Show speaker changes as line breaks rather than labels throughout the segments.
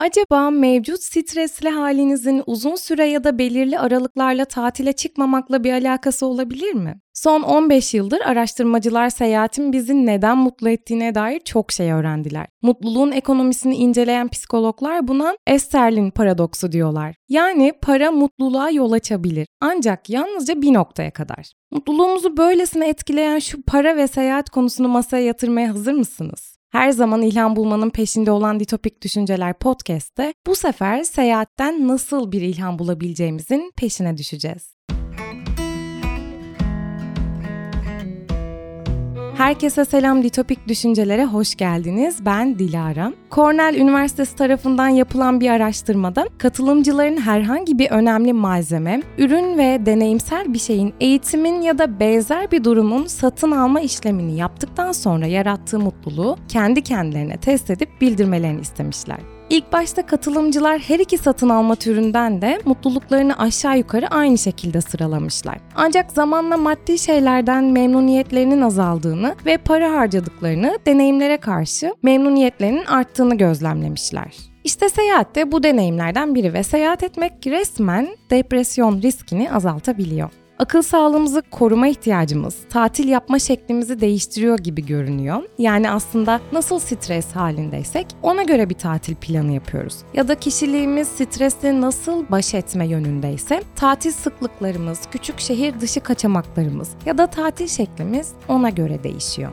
Acaba mevcut stresli halinizin uzun süre ya da belirli aralıklarla tatile çıkmamakla bir alakası olabilir mi? Son 15 yıldır araştırmacılar seyahatin bizi neden mutlu ettiğine dair çok şey öğrendiler. Mutluluğun ekonomisini inceleyen psikologlar buna Esterlin paradoksu diyorlar. Yani para mutluluğa yol açabilir ancak yalnızca bir noktaya kadar. Mutluluğumuzu böylesine etkileyen şu para ve seyahat konusunu masaya yatırmaya hazır mısınız? Her zaman ilham bulmanın peşinde olan Ditopik Düşünceler podcast'te bu sefer seyahatten nasıl bir ilham bulabileceğimizin peşine düşeceğiz. Herkese selam Ditopik Düşüncelere hoş geldiniz. Ben Dilara. Cornell Üniversitesi tarafından yapılan bir araştırmada katılımcıların herhangi bir önemli malzeme, ürün ve deneyimsel bir şeyin eğitimin ya da benzer bir durumun satın alma işlemini yaptıktan sonra yarattığı mutluluğu kendi kendilerine test edip bildirmelerini istemişler. İlk başta katılımcılar her iki satın alma türünden de mutluluklarını aşağı yukarı aynı şekilde sıralamışlar. Ancak zamanla maddi şeylerden memnuniyetlerinin azaldığını ve para harcadıklarını deneyimlere karşı memnuniyetlerinin arttığını gözlemlemişler. İşte seyahat de bu deneyimlerden biri ve seyahat etmek resmen depresyon riskini azaltabiliyor akıl sağlığımızı koruma ihtiyacımız, tatil yapma şeklimizi değiştiriyor gibi görünüyor. Yani aslında nasıl stres halindeysek ona göre bir tatil planı yapıyoruz. Ya da kişiliğimiz stresle nasıl baş etme yönündeyse tatil sıklıklarımız, küçük şehir dışı kaçamaklarımız ya da tatil şeklimiz ona göre değişiyor.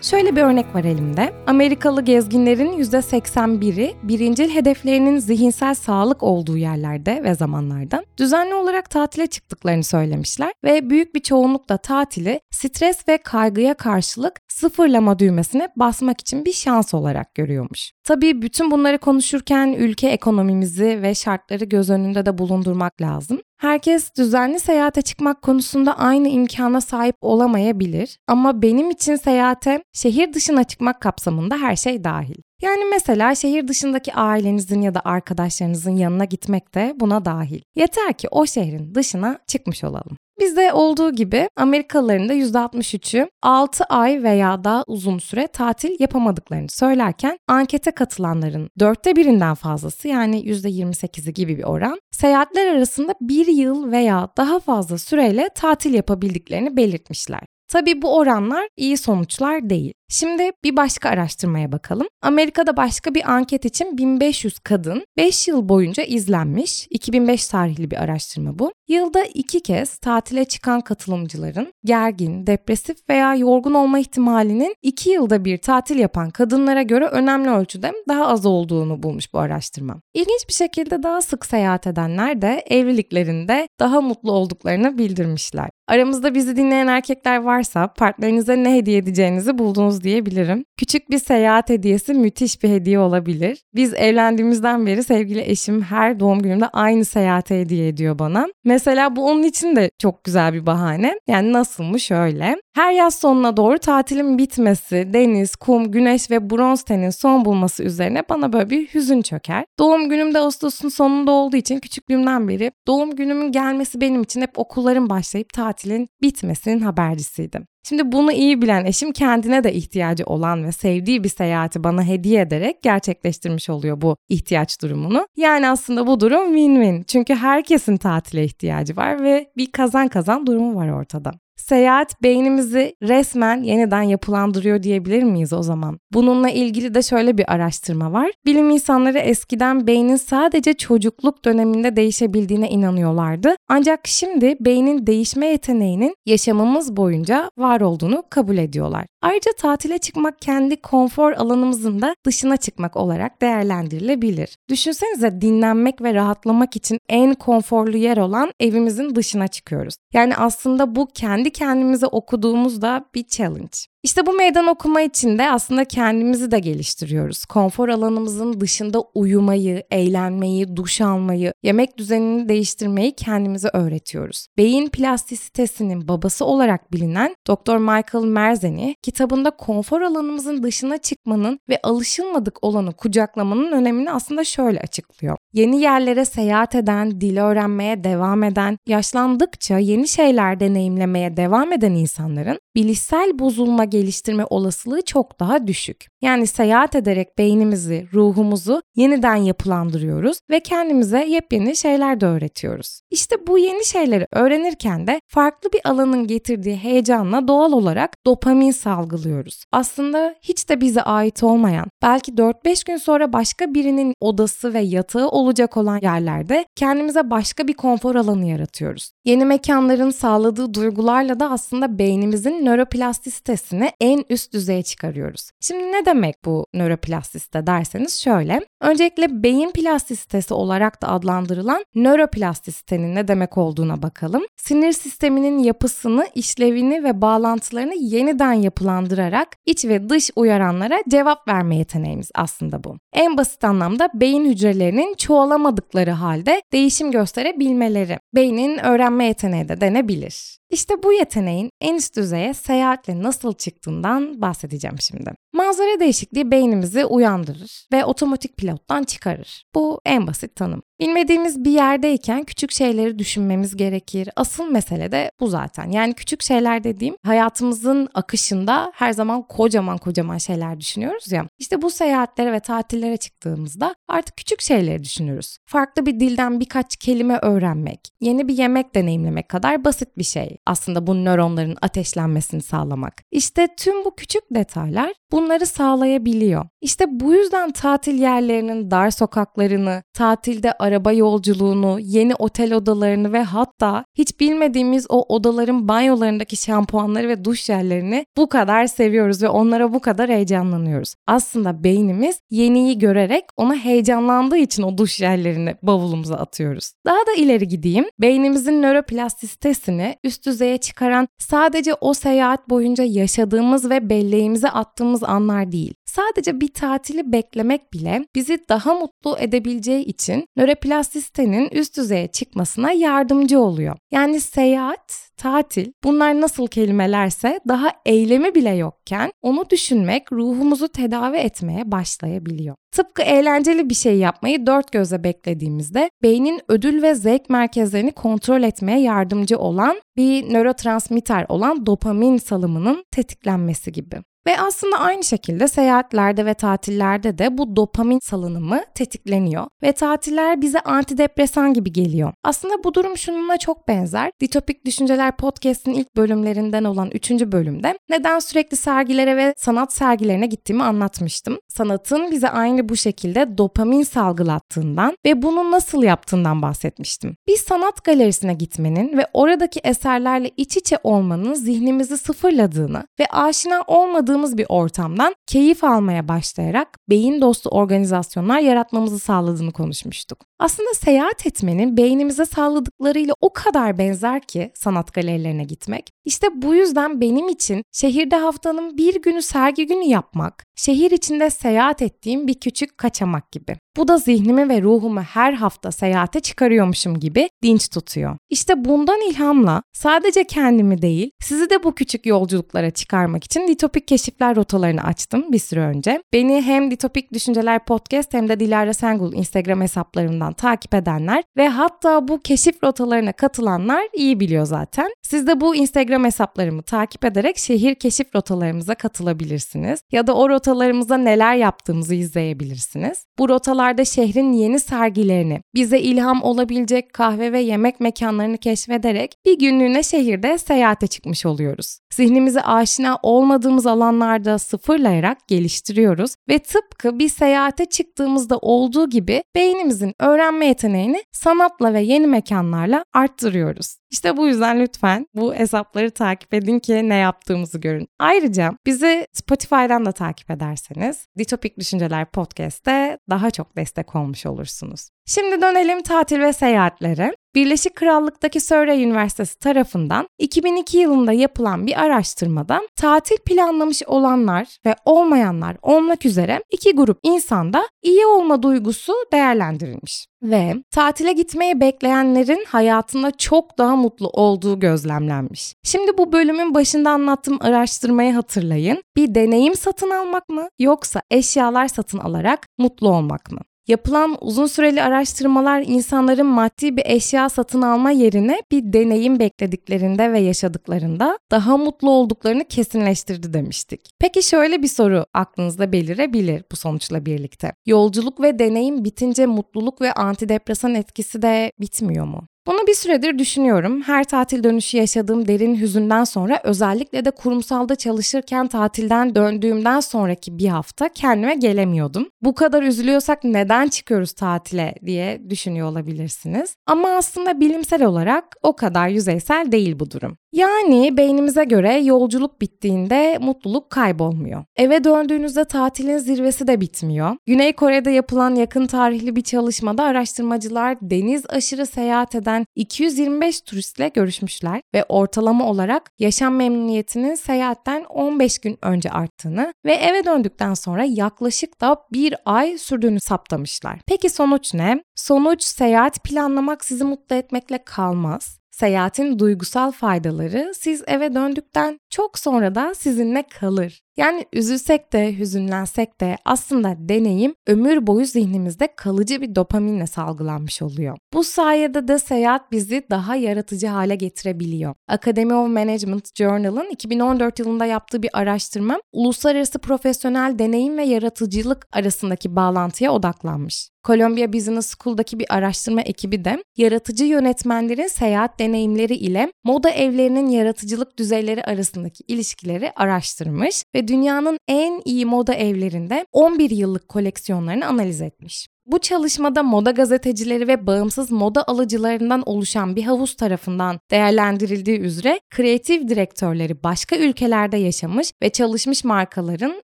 Şöyle bir örnek var elimde. Amerikalı gezginlerin %81'i birincil hedeflerinin zihinsel sağlık olduğu yerlerde ve zamanlarda düzenli olarak tatile çıktıklarını söylemişler ve büyük bir çoğunlukla tatili stres ve kaygıya karşılık sıfırlama düğmesine basmak için bir şans olarak görüyormuş. Tabii bütün bunları konuşurken ülke ekonomimizi ve şartları göz önünde de bulundurmak lazım. Herkes düzenli seyahate çıkmak konusunda aynı imkana sahip olamayabilir ama benim için seyahate şehir dışına çıkmak kapsamında her şey dahil. Yani mesela şehir dışındaki ailenizin ya da arkadaşlarınızın yanına gitmek de buna dahil. Yeter ki o şehrin dışına çıkmış olalım. Bizde olduğu gibi Amerikalıların da %63'ü 6 ay veya daha uzun süre tatil yapamadıklarını söylerken ankete katılanların dörtte birinden fazlası yani %28'i gibi bir oran seyahatler arasında bir yıl veya daha fazla süreyle tatil yapabildiklerini belirtmişler. Tabii bu oranlar iyi sonuçlar değil. Şimdi bir başka araştırmaya bakalım. Amerika'da başka bir anket için 1500 kadın 5 yıl boyunca izlenmiş. 2005 tarihli bir araştırma bu. Yılda iki kez tatile çıkan katılımcıların gergin, depresif veya yorgun olma ihtimalinin 2 yılda bir tatil yapan kadınlara göre önemli ölçüde daha az olduğunu bulmuş bu araştırma. İlginç bir şekilde daha sık seyahat edenler de evliliklerinde daha mutlu olduklarını bildirmişler. Aramızda bizi dinleyen erkekler varsa partnerinize ne hediye edeceğinizi diyebilirim. Küçük bir seyahat hediyesi müthiş bir hediye olabilir. Biz evlendiğimizden beri sevgili eşim her doğum günümde aynı seyahate hediye ediyor bana. Mesela bu onun için de çok güzel bir bahane. Yani nasıl mı şöyle. Her yaz sonuna doğru tatilin bitmesi, deniz, kum, güneş ve bronz tenin son bulması üzerine bana böyle bir hüzün çöker. Doğum günüm de Ağustos'un sonunda olduğu için küçüklüğümden beri doğum günümün gelmesi benim için hep okulların başlayıp tatilin bitmesinin habercisiydim. Şimdi bunu iyi bilen eşim kendine de ihtiyacı olan ve sevdiği bir seyahati bana hediye ederek gerçekleştirmiş oluyor bu ihtiyaç durumunu. Yani aslında bu durum win-win. Çünkü herkesin tatile ihtiyacı var ve bir kazan kazan durumu var ortada. Seyahat beynimizi resmen yeniden yapılandırıyor diyebilir miyiz o zaman? Bununla ilgili de şöyle bir araştırma var. Bilim insanları eskiden beynin sadece çocukluk döneminde değişebildiğine inanıyorlardı. Ancak şimdi beynin değişme yeteneğinin yaşamımız boyunca var olduğunu kabul ediyorlar. Ayrıca tatile çıkmak kendi konfor alanımızın da dışına çıkmak olarak değerlendirilebilir. Düşünsenize dinlenmek ve rahatlamak için en konforlu yer olan evimizin dışına çıkıyoruz. Yani aslında bu kendi kendimize okuduğumuzda bir challenge. İşte bu meydan okuma içinde aslında kendimizi de geliştiriyoruz. Konfor alanımızın dışında uyumayı, eğlenmeyi, duş almayı, yemek düzenini değiştirmeyi kendimize öğretiyoruz. Beyin plastisitesinin babası olarak bilinen Dr. Michael Merzeni kitabında konfor alanımızın dışına çıkmanın ve alışılmadık olanı kucaklamanın önemini aslında şöyle açıklıyor. Yeni yerlere seyahat eden, dil öğrenmeye devam eden, yaşlandıkça yeni şeyler deneyimlemeye devam eden insanların bilişsel bozulma geliştirme olasılığı çok daha düşük. Yani seyahat ederek beynimizi, ruhumuzu yeniden yapılandırıyoruz ve kendimize yepyeni şeyler de öğretiyoruz. İşte bu yeni şeyleri öğrenirken de farklı bir alanın getirdiği heyecanla doğal olarak dopamin salgılıyoruz. Aslında hiç de bize ait olmayan, belki 4-5 gün sonra başka birinin odası ve yatağı olacak olan yerlerde kendimize başka bir konfor alanı yaratıyoruz. Yeni mekanların sağladığı duygularla da aslında beynimizin nöroplastisitesini en üst düzeye çıkarıyoruz. Şimdi ne demek bu nöroplastisite derseniz şöyle. Öncelikle beyin plastisitesi olarak da adlandırılan nöroplastisitenin ne demek olduğuna bakalım. Sinir sisteminin yapısını, işlevini ve bağlantılarını yeniden yapılandırarak iç ve dış uyaranlara cevap verme yeteneğimiz aslında bu. En basit anlamda beyin hücrelerinin çoğalamadıkları halde değişim gösterebilmeleri. Beynin öğrenme yeteneği de denebilir. İşte bu yeteneğin en üst düzeye seyahatle nasıl çıktığından bahsedeceğim şimdi. Manzara değişikliği beynimizi uyandırır ve otomatik pilottan çıkarır. Bu en basit tanım. Bilmediğimiz bir yerdeyken küçük şeyleri düşünmemiz gerekir. Asıl mesele de bu zaten. Yani küçük şeyler dediğim hayatımızın akışında her zaman kocaman kocaman şeyler düşünüyoruz ya. İşte bu seyahatlere ve tatillere çıktığımızda artık küçük şeyleri düşünürüz. Farklı bir dilden birkaç kelime öğrenmek, yeni bir yemek deneyimlemek kadar basit bir şey. Aslında bu nöronların ateşlenmesini sağlamak. İşte tüm bu küçük detaylar bunları sağlayabiliyor. İşte bu yüzden tatil yerlerinin dar sokaklarını, tatilde araba yolculuğunu, yeni otel odalarını ve hatta hiç bilmediğimiz o odaların banyolarındaki şampuanları ve duş yerlerini bu kadar seviyoruz ve onlara bu kadar heyecanlanıyoruz. Aslında beynimiz yeniyi görerek ona heyecanlandığı için o duş yerlerini bavulumuza atıyoruz. Daha da ileri gideyim. Beynimizin nöroplastisitesini üst düzeye çıkaran sadece o seyahat boyunca yaşadığımız ve belleğimize attığımız anlar değil. Sadece bir tatili beklemek bile bizi daha mutlu edebileceği için nöroplastisitenin üst düzeye çıkmasına yardımcı oluyor. Yani seyahat, tatil bunlar nasıl kelimelerse daha eylemi bile yokken onu düşünmek ruhumuzu tedavi etmeye başlayabiliyor. Tıpkı eğlenceli bir şey yapmayı dört gözle beklediğimizde beynin ödül ve zevk merkezlerini kontrol etmeye yardımcı olan bir nörotransmitter olan dopamin salımının tetiklenmesi gibi. Ve aslında aynı şekilde seyahatlerde ve tatillerde de bu dopamin salınımı tetikleniyor. Ve tatiller bize antidepresan gibi geliyor. Aslında bu durum şununla çok benzer. Ditopik Düşünceler Podcast'in ilk bölümlerinden olan 3. bölümde neden sürekli sergilere ve sanat sergilerine gittiğimi anlatmıştım. Sanatın bize aynı bu şekilde dopamin salgılattığından ve bunu nasıl yaptığından bahsetmiştim. Bir sanat galerisine gitmenin ve oradaki eserlerle iç içe olmanın zihnimizi sıfırladığını ve aşina olmadığımız yaşadığımız bir ortamdan keyif almaya başlayarak beyin dostu organizasyonlar yaratmamızı sağladığını konuşmuştuk. Aslında seyahat etmenin beynimize sağladıklarıyla o kadar benzer ki sanat galerilerine gitmek. İşte bu yüzden benim için şehirde haftanın bir günü sergi günü yapmak, şehir içinde seyahat ettiğim bir küçük kaçamak gibi. Bu da zihnimi ve ruhumu her hafta seyahate çıkarıyormuşum gibi dinç tutuyor. İşte bundan ilhamla sadece kendimi değil, sizi de bu küçük yolculuklara çıkarmak için Ditopik Keşifler rotalarını açtım bir süre önce. Beni hem Ditopik Düşünceler Podcast hem de Dilara Sengul Instagram hesaplarından takip edenler ve hatta bu keşif rotalarına katılanlar iyi biliyor zaten. Siz de bu Instagram hesaplarımı takip ederek şehir keşif rotalarımıza katılabilirsiniz. Ya da o rotalarımızda neler yaptığımızı izleyebilirsiniz. Bu rotalarda şehrin yeni sergilerini, bize ilham olabilecek kahve ve yemek mekanlarını keşfederek bir günlüğüne şehirde seyahate çıkmış oluyoruz. Zihnimizi aşina olmadığımız alanlarda sıfırlayarak geliştiriyoruz ve tıpkı bir seyahate çıktığımızda olduğu gibi beynimizin öğrenme yeteneğini sanatla ve yeni mekanlarla arttırıyoruz. İşte bu yüzden lütfen bu hesapları takip edin ki ne yaptığımızı görün. Ayrıca bizi Spotify'dan da takip ederseniz Ditopik Düşünceler Podcast'te daha çok destek olmuş olursunuz. Şimdi dönelim tatil ve seyahatlere. Birleşik Krallık'taki Surrey Üniversitesi tarafından 2002 yılında yapılan bir araştırmada tatil planlamış olanlar ve olmayanlar olmak üzere iki grup insanda iyi olma duygusu değerlendirilmiş ve tatile gitmeyi bekleyenlerin hayatında çok daha mutlu olduğu gözlemlenmiş. Şimdi bu bölümün başında anlattığım araştırmayı hatırlayın. Bir deneyim satın almak mı yoksa eşyalar satın alarak mutlu olmak mı? Yapılan uzun süreli araştırmalar insanların maddi bir eşya satın alma yerine bir deneyim beklediklerinde ve yaşadıklarında daha mutlu olduklarını kesinleştirdi demiştik. Peki şöyle bir soru aklınızda belirebilir bu sonuçla birlikte. Yolculuk ve deneyim bitince mutluluk ve antidepresan etkisi de bitmiyor mu? Bunu bir süredir düşünüyorum. Her tatil dönüşü yaşadığım derin hüzünden sonra özellikle de kurumsalda çalışırken tatilden döndüğümden sonraki bir hafta kendime gelemiyordum. Bu kadar üzülüyorsak neden çıkıyoruz tatile diye düşünüyor olabilirsiniz. Ama aslında bilimsel olarak o kadar yüzeysel değil bu durum. Yani beynimize göre yolculuk bittiğinde mutluluk kaybolmuyor. Eve döndüğünüzde tatilin zirvesi de bitmiyor. Güney Kore'de yapılan yakın tarihli bir çalışmada araştırmacılar deniz aşırı seyahat eden 225 turistle görüşmüşler ve ortalama olarak yaşam memnuniyetinin seyahatten 15 gün önce arttığını ve eve döndükten sonra yaklaşık da bir ay sürdüğünü saptamışlar. Peki sonuç ne? Sonuç seyahat planlamak sizi mutlu etmekle kalmaz. Seyahatin duygusal faydaları siz eve döndükten çok sonra da sizinle kalır. Yani üzülsek de hüzünlensek de aslında deneyim ömür boyu zihnimizde kalıcı bir dopaminle salgılanmış oluyor. Bu sayede de seyahat bizi daha yaratıcı hale getirebiliyor. Academy of Management Journal'ın 2014 yılında yaptığı bir araştırma uluslararası profesyonel deneyim ve yaratıcılık arasındaki bağlantıya odaklanmış. Columbia Business School'daki bir araştırma ekibi de yaratıcı yönetmenlerin seyahat deneyimleri ile moda evlerinin yaratıcılık düzeyleri arasındaki ilişkileri araştırmış ve dünyanın en iyi moda evlerinde 11 yıllık koleksiyonlarını analiz etmiş. Bu çalışmada moda gazetecileri ve bağımsız moda alıcılarından oluşan bir havuz tarafından değerlendirildiği üzere kreatif direktörleri başka ülkelerde yaşamış ve çalışmış markaların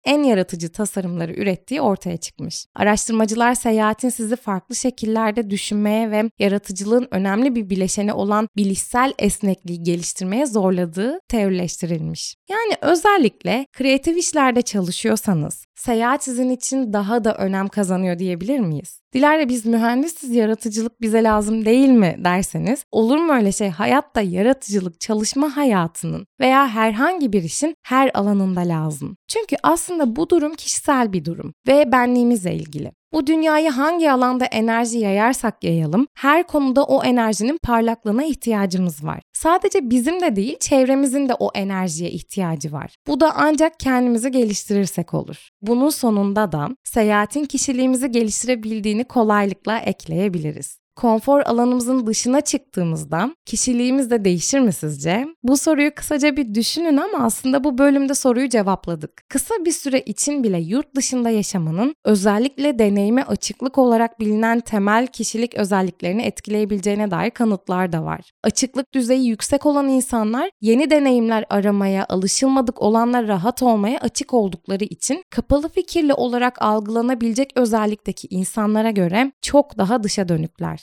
en yaratıcı tasarımları ürettiği ortaya çıkmış. Araştırmacılar seyahatin sizi farklı şekillerde düşünmeye ve yaratıcılığın önemli bir bileşeni olan bilişsel esnekliği geliştirmeye zorladığı teorileştirilmiş. Yani özellikle kreatif işlerde çalışıyorsanız seyahat sizin için daha da önem kazanıyor diyebilir miyiz? Dilara biz mühendisiz yaratıcılık bize lazım değil mi derseniz olur mu öyle şey hayatta yaratıcılık çalışma hayatının veya herhangi bir işin her alanında lazım. Çünkü aslında bu durum kişisel bir durum ve benliğimizle ilgili. Bu dünyayı hangi alanda enerji yayarsak yayalım, her konuda o enerjinin parlaklığına ihtiyacımız var. Sadece bizim de değil, çevremizin de o enerjiye ihtiyacı var. Bu da ancak kendimizi geliştirirsek olur. Bunun sonunda da seyahatin kişiliğimizi geliştirebildiğini kolaylıkla ekleyebiliriz konfor alanımızın dışına çıktığımızda kişiliğimiz de değişir mi sizce? Bu soruyu kısaca bir düşünün ama aslında bu bölümde soruyu cevapladık. Kısa bir süre için bile yurt dışında yaşamanın özellikle deneyime açıklık olarak bilinen temel kişilik özelliklerini etkileyebileceğine dair kanıtlar da var. Açıklık düzeyi yüksek olan insanlar yeni deneyimler aramaya, alışılmadık olanlar rahat olmaya açık oldukları için kapalı fikirli olarak algılanabilecek özellikteki insanlara göre çok daha dışa dönükler.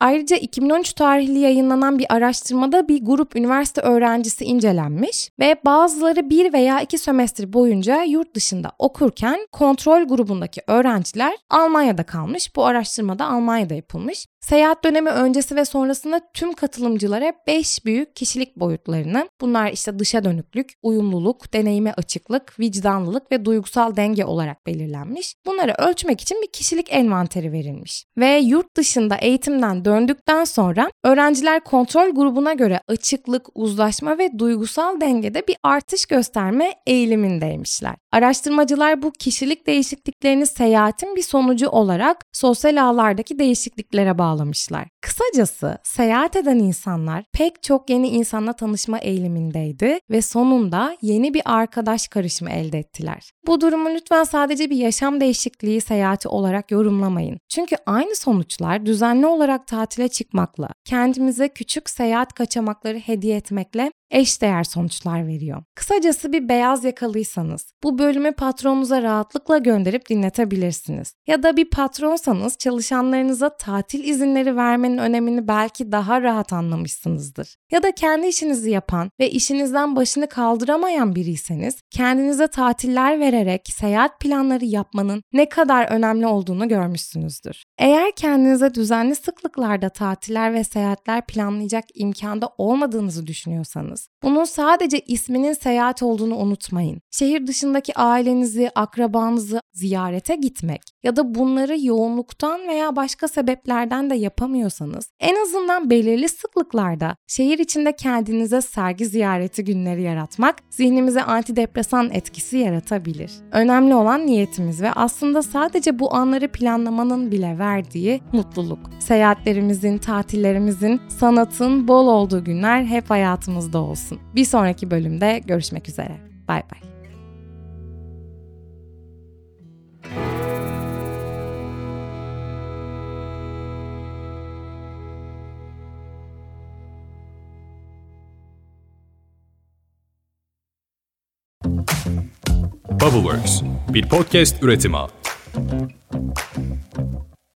Ayrıca 2013 tarihli yayınlanan bir araştırmada bir grup üniversite öğrencisi incelenmiş ve bazıları bir veya iki sömestr boyunca yurt dışında okurken kontrol grubundaki öğrenciler Almanya'da kalmış. Bu araştırmada Almanya'da yapılmış. Seyahat dönemi öncesi ve sonrasında tüm katılımcılara 5 büyük kişilik boyutlarını, bunlar işte dışa dönüklük, uyumluluk, deneyime açıklık, vicdanlılık ve duygusal denge olarak belirlenmiş. Bunları ölçmek için bir kişilik envanteri verilmiş. Ve yurt dışında eğitimden döndükten sonra öğrenciler kontrol grubuna göre açıklık, uzlaşma ve duygusal dengede bir artış gösterme eğilimindeymişler. Araştırmacılar bu kişilik değişikliklerini seyahatin bir sonucu olarak sosyal ağlardaki değişikliklere bağlamışlar. Kısacası seyahat eden insanlar pek çok yeni insanla tanışma eğilimindeydi ve sonunda yeni bir arkadaş karışımı elde ettiler. Bu durumu lütfen sadece bir yaşam değişikliği seyahati olarak yorumlamayın. Çünkü aynı sonuçlar düzenli olarak tatile çıkmakla, kendimize küçük seyahat kaçamakları hediye etmekle eşdeğer sonuçlar veriyor. Kısacası bir beyaz yakalıysanız bu bölümü patronunuza rahatlıkla gönderip dinletebilirsiniz. Ya da bir patronsanız çalışanlarınıza tatil izinleri vermenin önemini belki daha rahat anlamışsınızdır. Ya da kendi işinizi yapan ve işinizden başını kaldıramayan biriyseniz kendinize tatiller vererek seyahat planları yapmanın ne kadar önemli olduğunu görmüşsünüzdür. Eğer kendinize düzenli sıklıklarda tatiller ve seyahatler planlayacak imkanda olmadığınızı düşünüyorsanız, bunun sadece isminin seyahat olduğunu unutmayın. Şehir dışındaki ailenizi, akrabanızı ziyarete gitmek ya da bunları yoğunluktan veya başka sebeplerden de yapamıyorsanız, en azından belirli sıklıklarda şehir içinde kendinize sergi ziyareti günleri yaratmak zihnimize antidepresan etkisi yaratabilir. Önemli olan niyetimiz ve aslında sadece bu anları planlamanın bile verdiği mutluluk. Seyahatlerimizin, tatillerimizin, sanatın bol olduğu günler hep hayatımızda olsun. Bir sonraki bölümde görüşmek üzere. Bay bay.
Bubbleworks bir podcast üretimi.